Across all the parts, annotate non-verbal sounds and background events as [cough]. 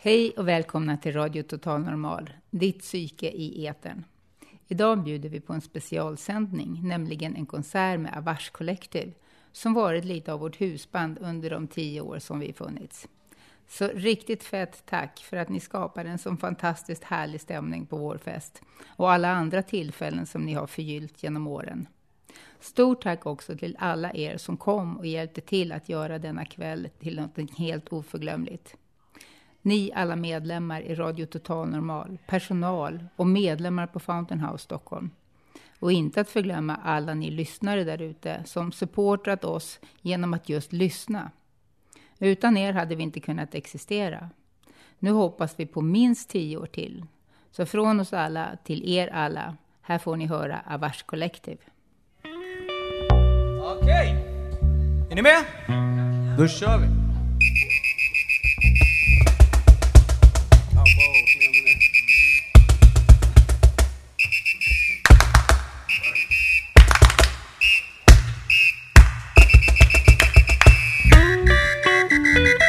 Hej och välkomna till Radio Total Normal, ditt psyke i etern. Idag bjuder vi på en specialsändning, nämligen en konsert med Avars Collective, som varit lite av vårt husband under de tio år som vi funnits. Så riktigt fett tack för att ni skapar en så fantastiskt härlig stämning på vår fest och alla andra tillfällen som ni har förgyllt genom åren. Stort tack också till alla er som kom och hjälpte till att göra denna kväll till något helt oförglömligt. Ni alla medlemmar i Radio Total Normal, personal och medlemmar på Fountain House Stockholm. Och inte att förglömma alla ni lyssnare där ute som supportat oss genom att just lyssna. Utan er hade vi inte kunnat existera. Nu hoppas vi på minst tio år till. Så från oss alla till er alla, här får ni höra Avars Collective. Okej, är ni med? Då kör vi.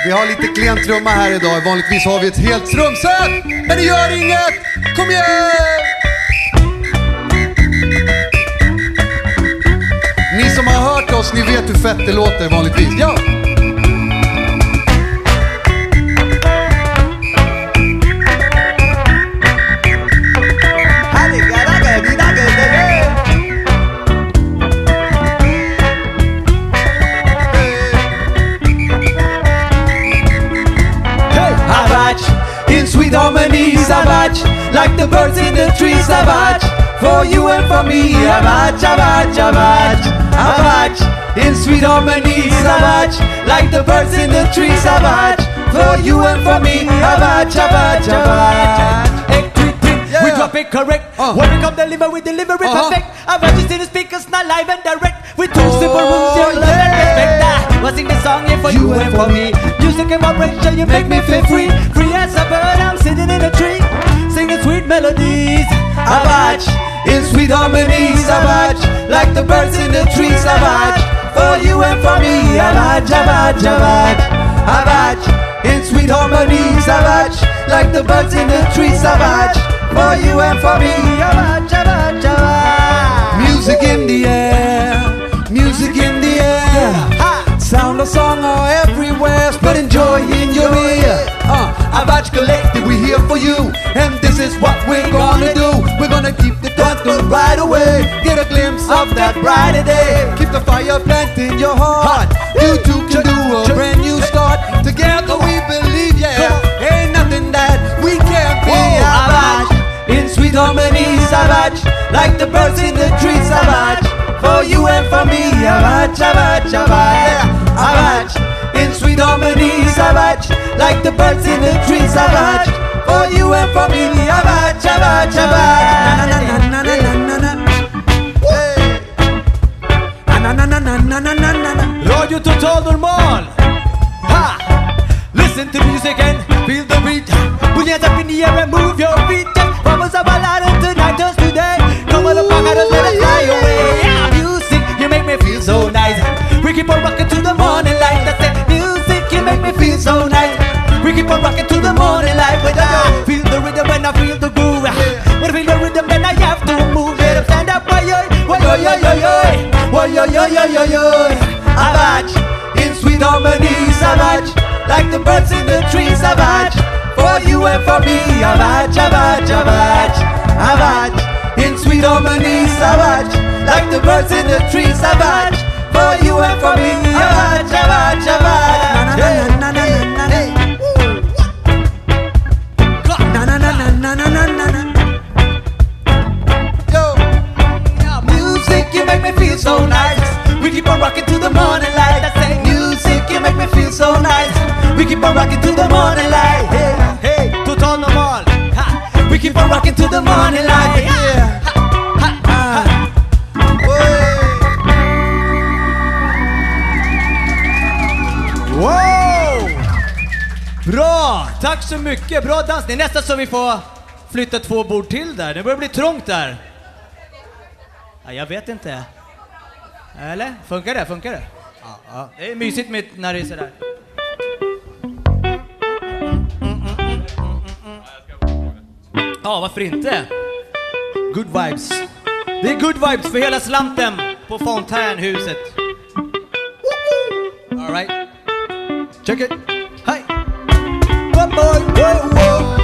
Vi har lite klen trumma här idag. Vanligtvis har vi ett helt trumset. Men det gör inget. Kom igen! Ni som har hört oss, ni vet hur fett det låter vanligtvis. Ja! Like the birds in the trees, savage, for you and for me, savage, savage, savage, savage, in sweet harmony, savage, like the birds in the trees, savage, for you and for me, savage, savage, savage. We drop it correct. Uh. When we come deliver, we deliver it Uh-huh. perfect. Our voices in the speakers, not live and direct. With two Oh, simple rules, your love and yeah. respect. Ah, We'll sing this song here for you, and for me. Music and vibration, you make me feel free. Free melodies. Savage, in sweet harmony, savage. Like the birds in the tree, savage. For you and for me, savage, savage, savage. Savage, in sweet harmony, savage. Like the birds in the tree, savage. For you and for me, savage, savage, savage. Music in the air, music in the air. Sound of song are everywhere, spreading joy in your ear. Uh, Avage Collective, we're here for you, and this is what we're gonna do. We're gonna keep the thunder right away, get a glimpse of that brighter day. Keep the fire plant in your heart. You two can do a brand new start. Together we believe, yeah, ain't nothing that we can't be. Savage, in sweet harmony, savage, like the birds in the trees, savage, for you and for me, savage, savage, savage, savage, in sweet harmony, savage, like the birds in the trees, savage, for you and for me, savage, savage, savage. Na, na, na, na, na, na, na. Na, na, na, na, na, na, na, na, na. Radio Total Normal! Ha! Listen to music and feel the beat. Put your hands up in the air and move keep on rocking to the morning light. When I feel the rhythm, when I feel the groove. When I feel the rhythm, then I have to move. Get up, stand up, why yo, yo, yo, yo, yo, yo, yo, yo, yo, yo. Savage, in sweet harmony, savage, like the birds in the trees, savage. For you and for me, savage, savage, savage, savage, in sweet harmony, savage, like the birds in the trees, savage. For you and for me, savage, savage, savage. So nice. We keep on rocking to the morning light. I say, music, you make me feel so nice. We keep on rocking to the morning light. Hey, hey, total normal. Ha. We keep on rocking to the morning light. Yeah. Ha, ha, ha. Wow! Bra! Tack så mycket. Bra dans. Det är nästan så vi får flytta två bord till där. Det börjar bli trångt där. Ja, jag vet inte. Eller? Funkar det? Funkar det? Ja, ja. Det är mysigt med när det är sådär. Ja, varför inte? Good vibes. Det är good vibes för hela slanten på fontänhuset. Alright. Check it. Hej! One boy, whoa, whoa.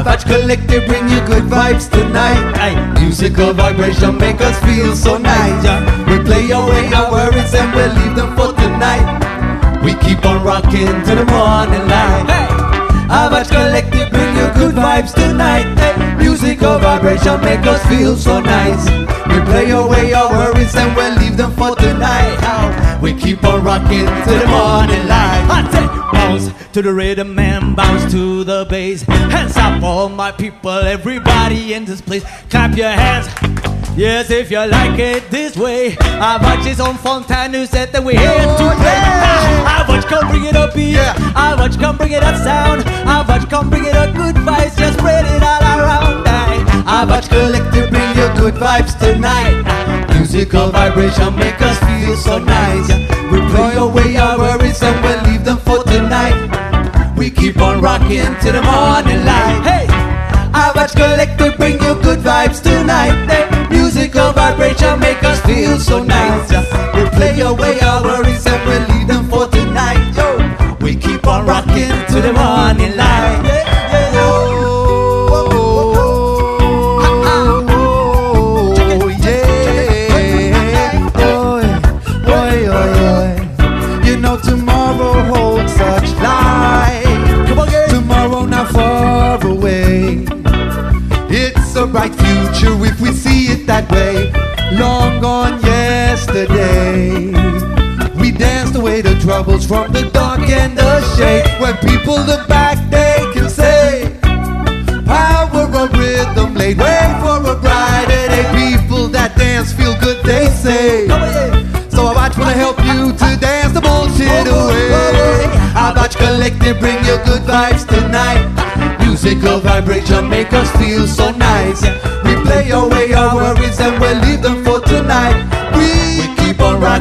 Avage Collective bring you good vibes tonight. Aye. Musical vibration make us feel so nice. We play away our worries and we leave them for tonight. We keep on rocking to the morning light. Hey! Avage Collective bring you good vibes tonight. Hey. Musical vibration make us feel so nice. We play away our worries and we leave them for tonight. We keep on rocking to the morning light. I say bounce to the rhythm and bounce to the bass. Hands up, all my people, everybody in this place. Clap your hands. Yes, if you like it this way. I watch this on Fontaine who said that we're here to Oh, play. I watch come bring it up beat. Yeah. I watch come bring it up sound. I watch come bring it up good vibes. Just spread it all around. Aye. Avage Collective bring you good vibes tonight. Musical vibration make us feel so nice. We play away our worries and we leave them for tonight. We keep on rocking to the morning light. Hey! Avage Collector, bring you good vibes tonight. Hey,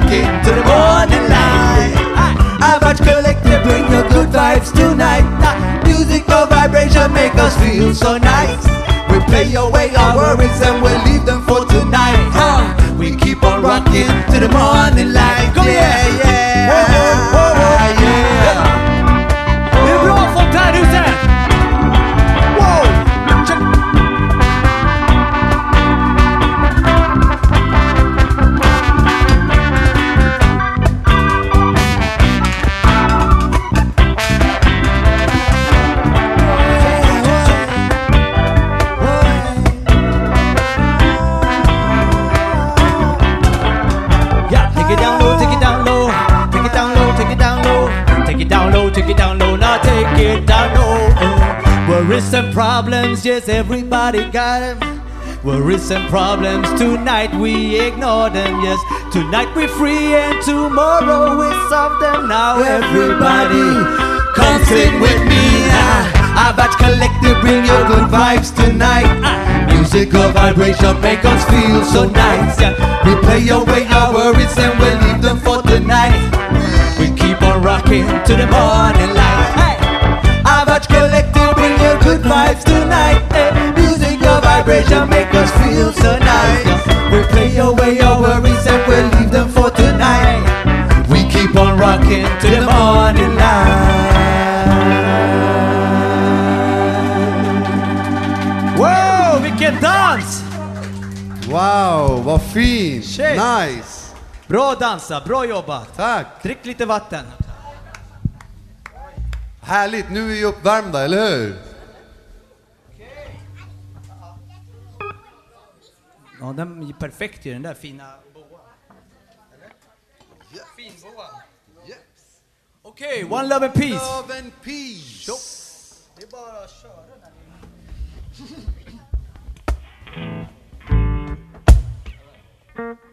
rocking to the morning light. I watch collective bring your good vibes tonight. Music, Musical vibration make us feel so nice. We play away our problems, yes, everybody got them. Worries and problems, tonight we ignore them, yes. Tonight we're free and tomorrow we solve them. Now everybody, Come sing with me. Ah, I Batch Collective bring your good vibes tonight. Ah, Musical vibration make us feel so nice. Yeah. We play away our worries and we leave them for tonight. we keep on rocking to the morning light. Hey! Collective bring you good vibes feel so nice. We play away our worries and we'll leave them for tonight. We keep on rocking to the morning light. Wow, vilken dans! Wow, vad fint! Shit. Nice! Bra dansa, bra jobbat. Tack! Drick lite vatten. Härligt, nu är vi uppvärmda, eller hur? Ja, den är perfekt ju, den där fina boan. Fin boa. Okej, one love and peace. Love and peace! Det är bara att köra när ni... about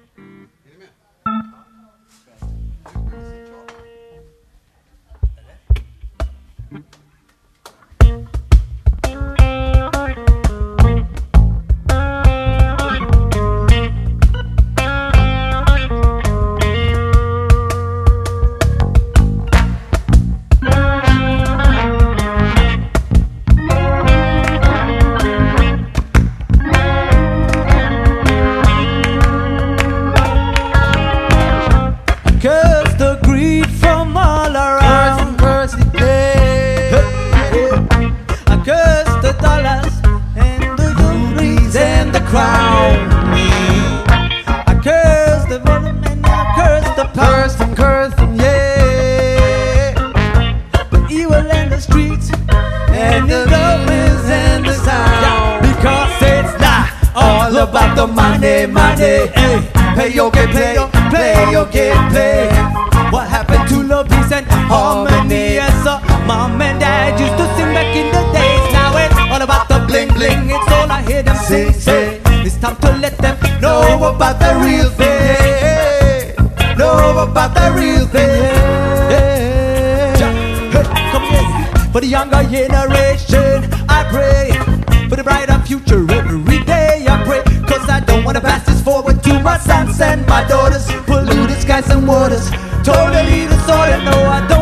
younger generation, I pray for the brighter future every day. I pray, cause I don't wanna pass this forward to my sons and my daughters. Polluted skies and waters, totally disordered. No, I don't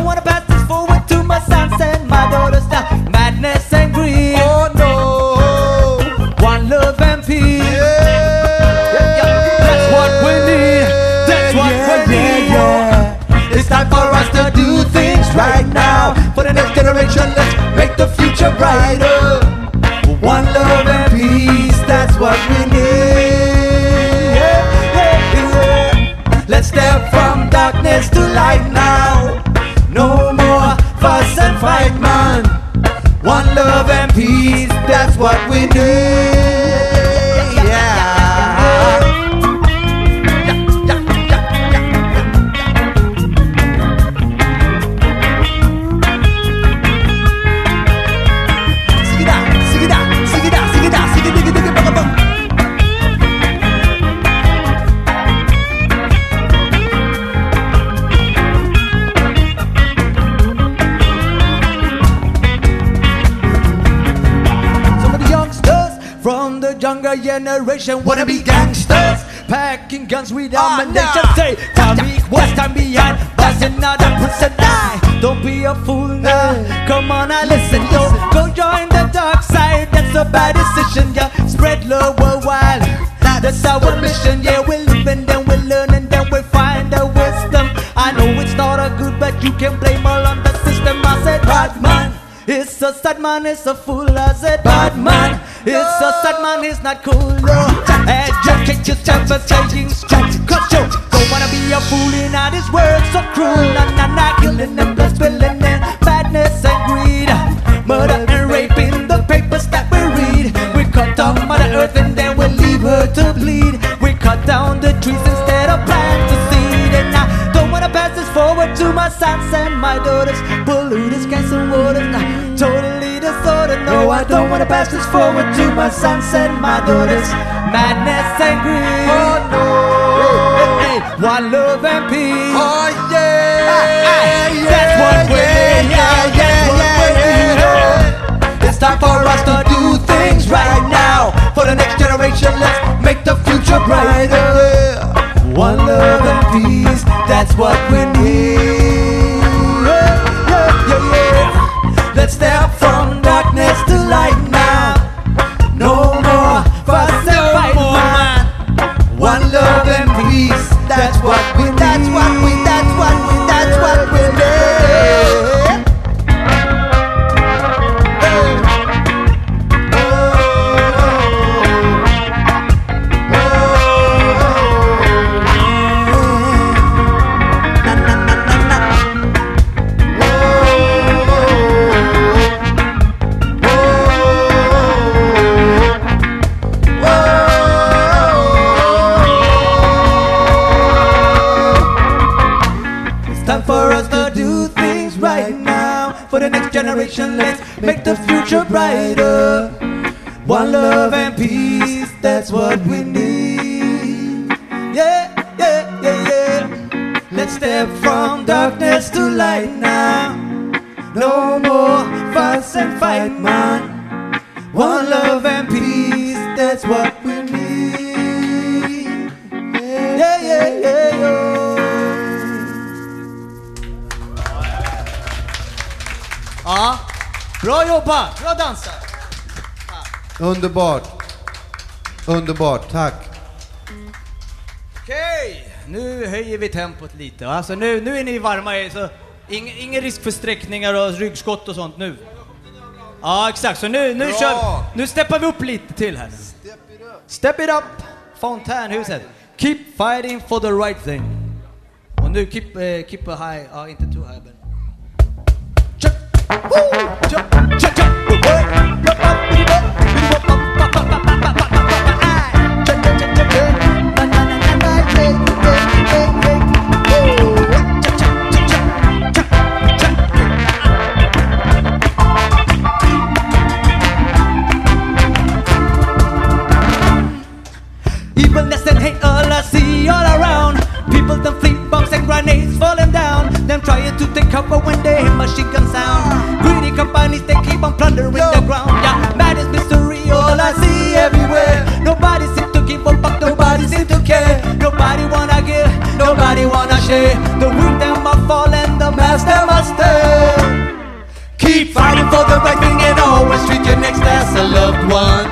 what we need. Younger generation wanna be gangsters, packing guns with ah, ammunition. nah. Say, time what's time behind? That's another person. Die. Don't be a fool now. Come on, I listen, yo. Go join the dark side. That's a bad decision, yeah. Spread love worldwide. That's our mission, yeah. We're living, then we learn, and then we find the wisdom. I know it's not a good, but you can blame all on the system. I said, bad man. It's a sad man, it's a fool, I said bad man. It's a sad man, he's not cool, no. Educate yourself and changing you don't wanna be a fool in all this world so cruel. Nah, nah, nah, killing and blood spilling and madness and greed. Murder and rape in the papers that we read. We cut down Mother Earth and then we leave her to bleed. We cut down the trees instead of plant the seed. And I don't wanna pass this forward to my sons and my daughters. I don't wanna pass this forward to my sons and my daughters. Madness and greed. Oh no. Hey, hey, one love and peace. Oh yeah, Ah, yeah, that's what we yeah, need. yeah, yeah, yeah, yeah. It's time for us to do things right now. For the next generation, let's make the future brighter. One love and peace, that's what we need. Yeah, yeah, yeah, yeah. Let's step Underbart. Underbart, tack. Okej, nu höjer vi tempot lite. Alltså nu, nu är ni varma, så ing, ingen risk för sträckningar och ryggskott och sånt nu. Ja, exakt. Så nu, nu, Bra. kör, nu steppar vi upp lite till här. Step it up! Fontänhuset. Keep fighting for the right thing. Och nu keep, eh, keep a high, ja inte too high men. Check. Woo! Check. Check. Trying to take cover when they hear machine gun sound. Greedy companies they keep on plundering the ground. Yeah, madness, mystery, all I see everywhere. Nobody seem to give a fuck, nobody seem to care. Nobody wanna give, nobody wanna share. The weak them are falling, the master must stay. Keep fighting for the right thing and always treat your next as a loved one.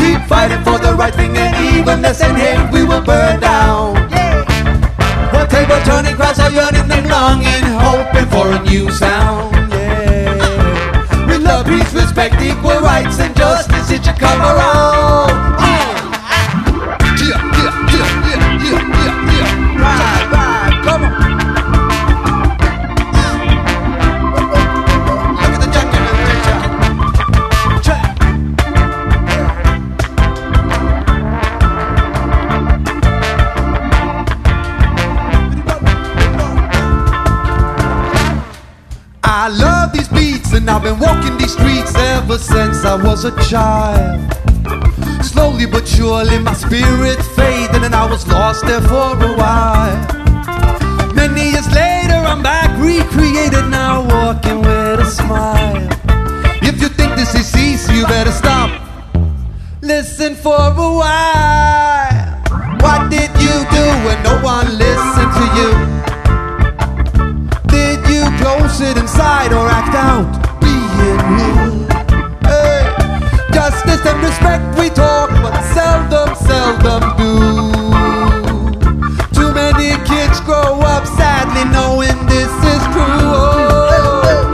Keep fighting for the right thing and evenness and hate we will burn down. Table turning, crowds are yearning and longing, hoping for a new sound. Yeah. With love, peace, respect, equal rights and justice, it should come around. These streets ever since I was a child. Slowly but surely my spirit faded and I was lost there for a while. Many years later I'm back recreated now walking with a smile. If you think this is easy you better stop. Listen for a while. What did you do when no one listened to you? Did you close it inside or act out seldom do. Too many kids grow up sadly knowing this is true.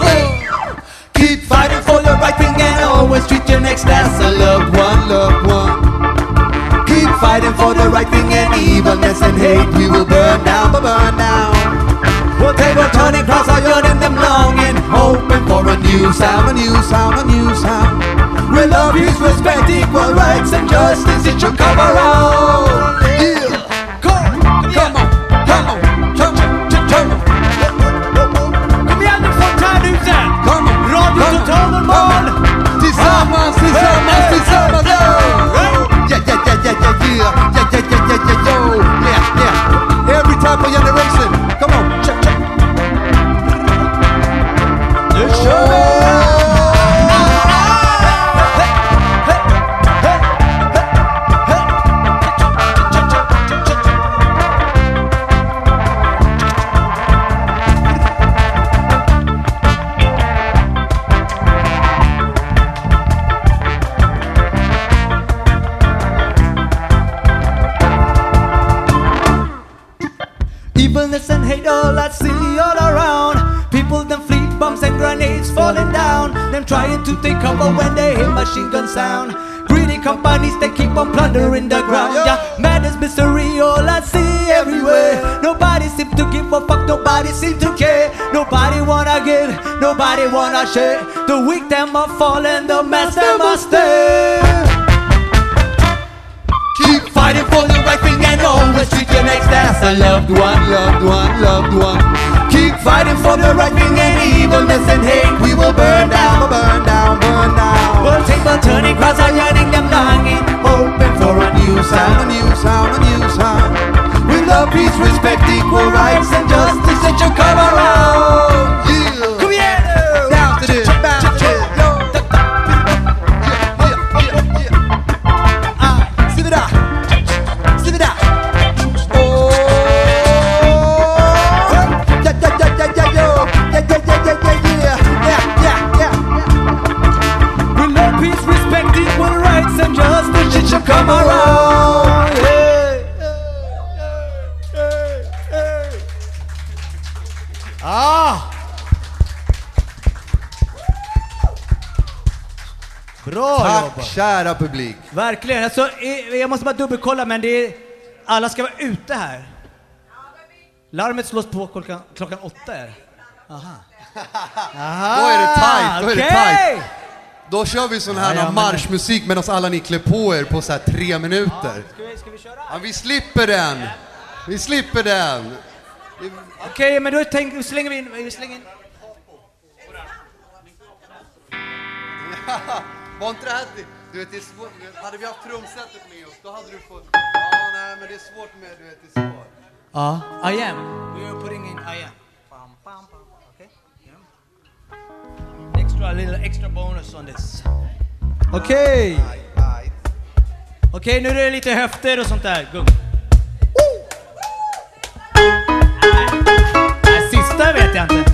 Keep fighting for the right thing and always treat your next as a loved one, loved one. Keep fighting for the right thing and evilness and hate we will burn down, but burn down. One table turning, cross are yearning, them longing, hoping for a new sound. A new sound, a new sound. Values, respect, equal rights and justice, it should come around. Them trying to take cover when they hear machine gun sound. Greedy companies they keep on plundering the ground. Yeah, madness, misery, all I see everywhere. Nobody seem to give a fuck, nobody seem to care. Nobody wanna give, nobody wanna share. The weak them are falling, the master must stay. Keep fighting for the right thing and always treat your next as a loved one, loved one, loved one. Keep fighting for the right thing and evilness and hate we will burn down, Burn down, burn down. World table turning, crowds are yearning, them longing, hoping for a new Sound, a new sound, a new sound. With love, peace, respect, equal rights and justice, it should come around. Yeah. Kära publik. Verkligen. Alltså, eh, jag måste bara dubbelkolla, men det är, alla ska vara ute här. Larmet slås på klockan, klockan åtta. Är. Aha. [laughs] Då är det tight, då är det Okej! tight. Då kör vi sån här Ja, ja, marschmusik medan alla ni klär på er på så här tre minuter. Ska vi, ska vi köra? Ja, vi slipper den. Vi slipper den. Okej, men då tänk, slänger vi in... Vi slänger in. [laughs] Var inte det här du vet, det är svårt. Hade vi haft trumsetet med oss, då hade du fått... Ja, nej, men det är svårt med... Du vet, det är svårt. Ja, uh, I am. We are putting in I am. Bam, bam, bam. Okay. Yeah. Extra, little extra bonus on this. Okej! Okay. Okej, okay, nu är det lite höfter och sånt där. Gung. Sista vet jag inte.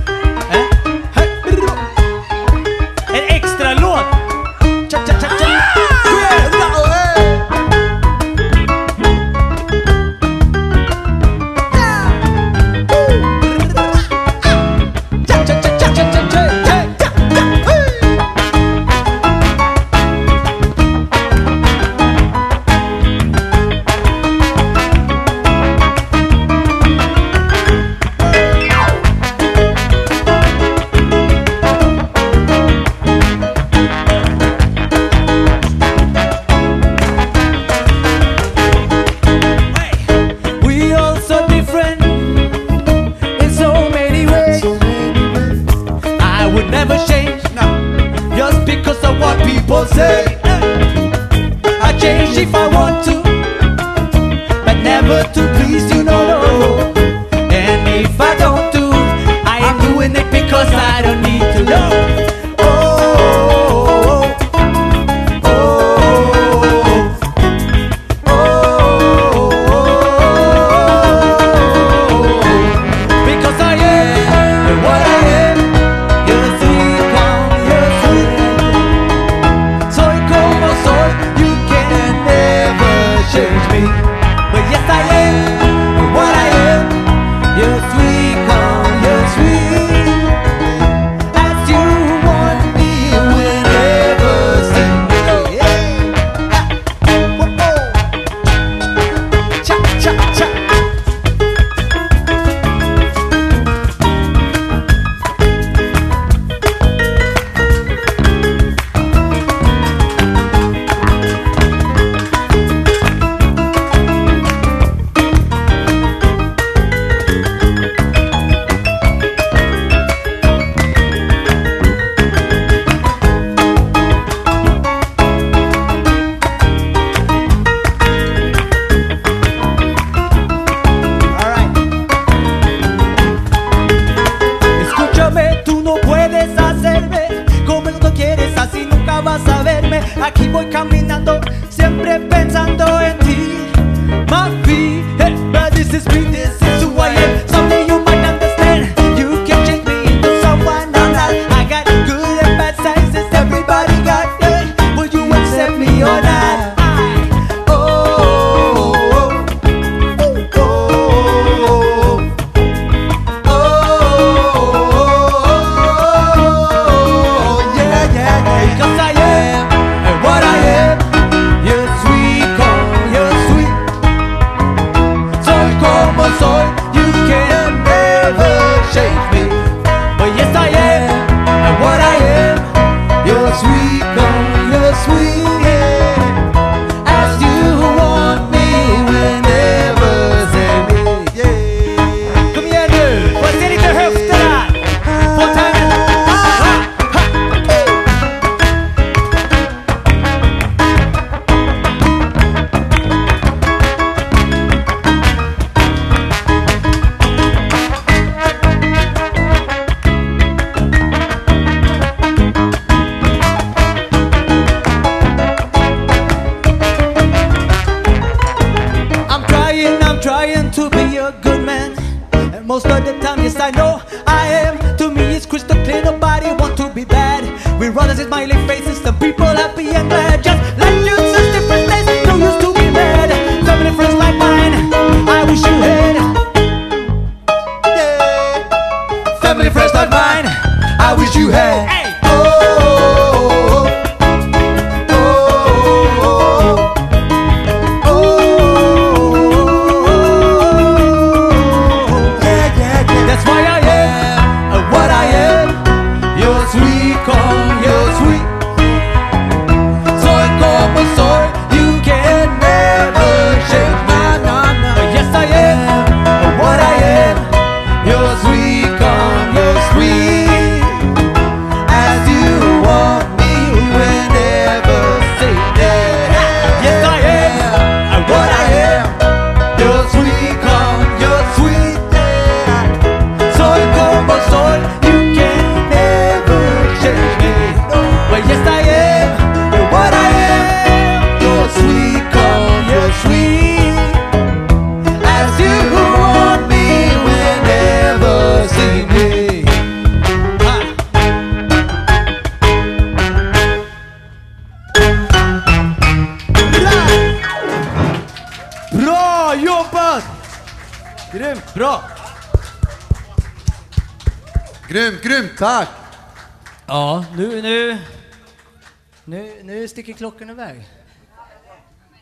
Sticker klockan iväg.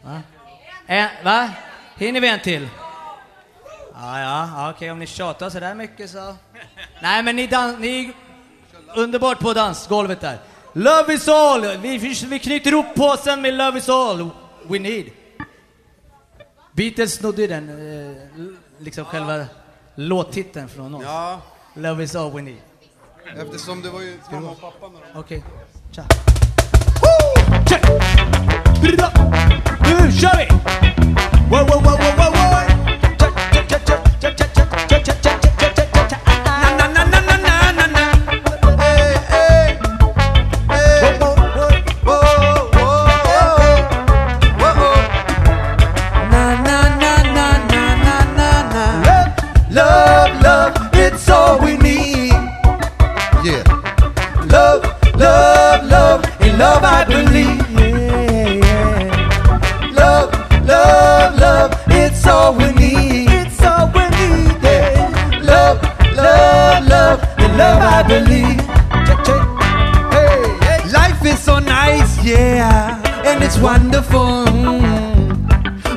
Va? En, va? Hinner vi en till? Ja, ja, ja okej, om ni tjatar så där mycket så... Nej, men ni, dan- ni underbart på dansgolvet där. Love is all! Vi, vi, vi knyter ihop påsen med Love is all we need. Beatles snodde den, eh, liksom själva låttiteln från oss. Ja, Love is all we need. eftersom det var ju mamma och pappa med dem. Okej, tja. Beat it up. Move, show it. Whoa, whoa, whoa, whoa, whoa, whoa. Check, check, check, check, check. It's wonderful.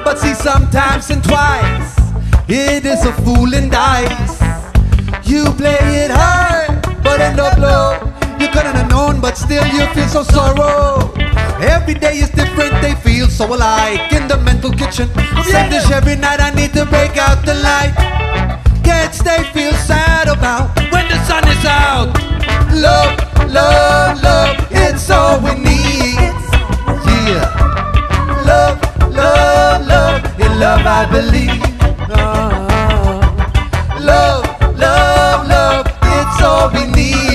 But see, sometimes and twice, it is a fool and dice. You play it hard, but end up low. You couldn't have known, but still you feel so sorrow. Every day is different, they feel so alike in the mental kitchen. Same dish every night, I need to break out the light. Can't stay, feel sad about when the sun is out. Love, love, love, it's all we need. Yeah. Love, love, love, in love I believe. Ah. Love, love, love, it's all we need.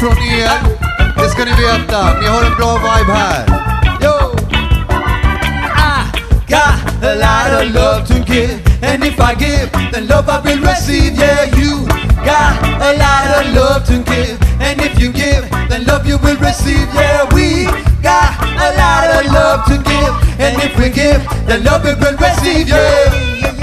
Från er. Det ska ni veta. Ni har en bra vibe här. Yo! I got a lot of love to give. And if I give, then love I will receive. Yeah, you got a lot of love to give. And if you give, then love you will receive. Yeah, we got a lot of love to give. And if we give, then love we will receive. Yeah.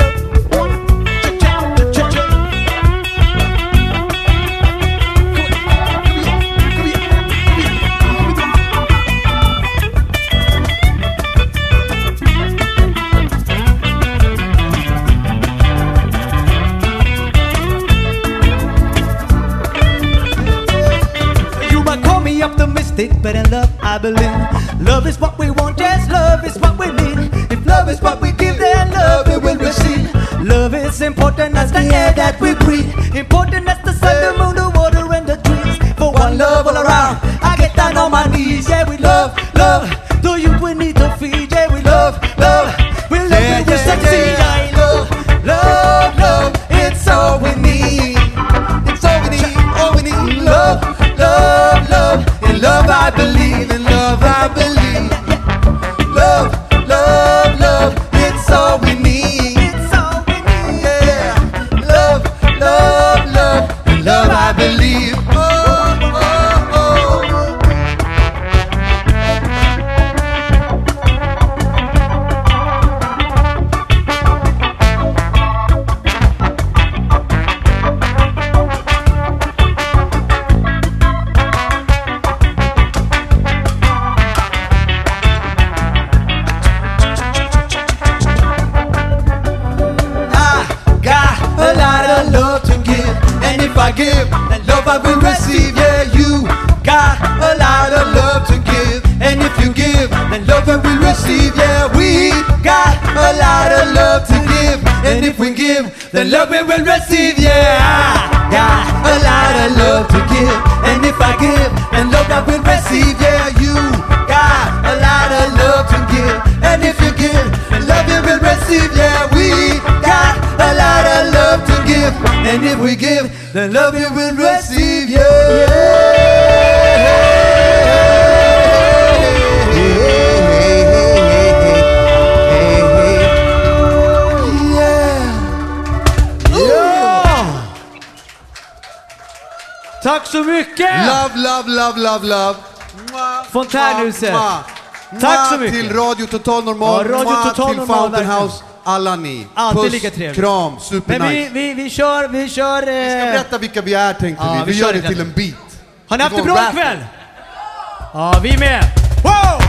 But in love I believe. Love is what we want, yes, love is what we need. If love is what we give, then love we will receive. Love is important as the air that we breathe. Important as the sun, the moon, the water, and the trees. For one love all around, I get down on my knees. Yeah, we love, love. the love you will receive you. Yeah. Tack så mycket! Love, love, love, love, love. Fontänhuset. Tack så mycket. till Radio Total Normal. Ja, Radio Total till Fountain House. Alla ni. Alltid lika trevligt. kram, super Men vi, vi, vi kör, vi kör... Vi ska Eh, berätta vilka vi är tänkte Ja, vi. vi Vi gör det till en beat. har ni haft var bra rap. ikväll? Ja, vi med! Wow!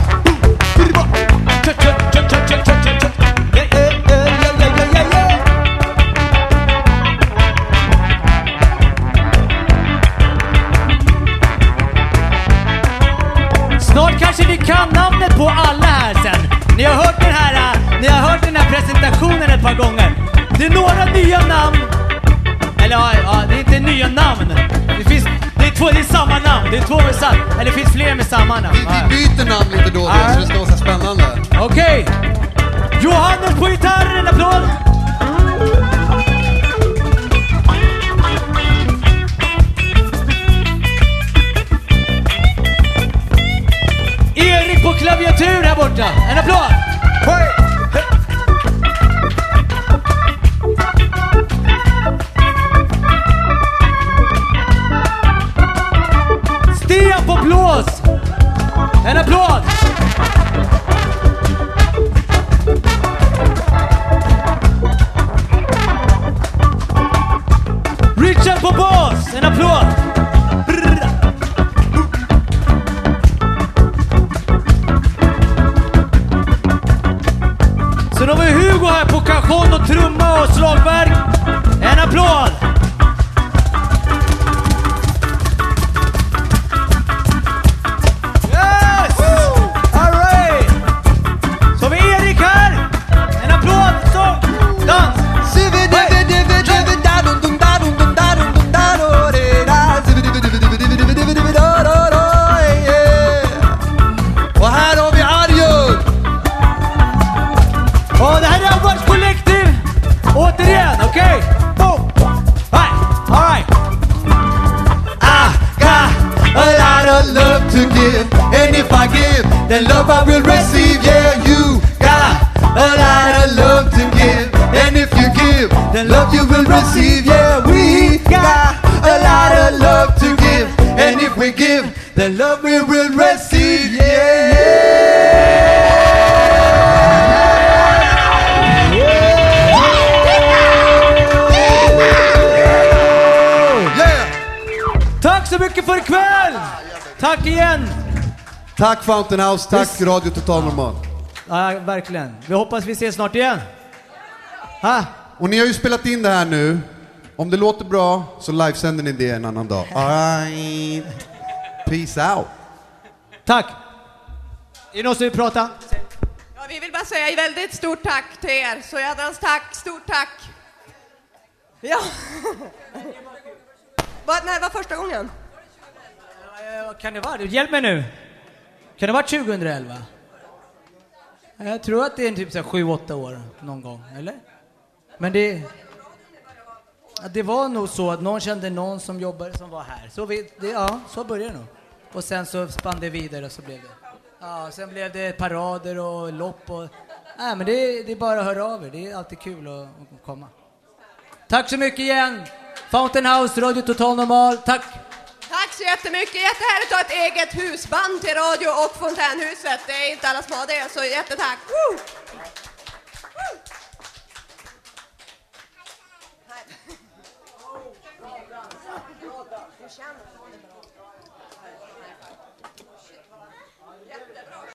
Snart kanske ni kan namnet på alla här sen. Ni har hört den här, äh, ni har hört presentationen ett par gånger. Det är några nya namn. Eller ja, ja det är inte nya namn. Det finns, det är två, det är samma namn. Det är två med samma, eller det finns fler med samma namn. Vi, vi byter namn lite då och då, så det ska vara så spännande. Okej. Johannes på gitarr, en applåd. Erik på klaviatur här borta. En applåd. Tack Fountain House, tack Radio Total Normal. Ja, verkligen. Vi hoppas vi ses snart igen. Ha? Och ni har ju spelat in det här nu. Om det låter bra så livesänder ni det en annan dag. Alright. Peace out. Tack! Är det någon som vill prata? Ja, vi vill bara säga väldigt stort tack till er. Så jädrans tack, stort tack. Ja. Vad, när var första gången? Vad kan det vara? Hjälp mig nu. Kan det ha varit 2011? Jag tror att det är en typ 7-8 år någon gång, eller? Men det... Det var nog så att någon kände någon som jobbade som var här. Så, vi, det, ja, så började det nog. Och sen så spann det vidare och så blev det. Ja, sen blev det parader och lopp och... Nej, men det, det är bara att höra av er. Det är alltid kul att, att komma. Tack så mycket igen! Fountain House, Radio Total Normal. Tack! Tack så jättemycket. Jättehärligt att ha ett eget husband till radio och Fontänhuset. Det är inte alla som har det, så jättetack. Woo!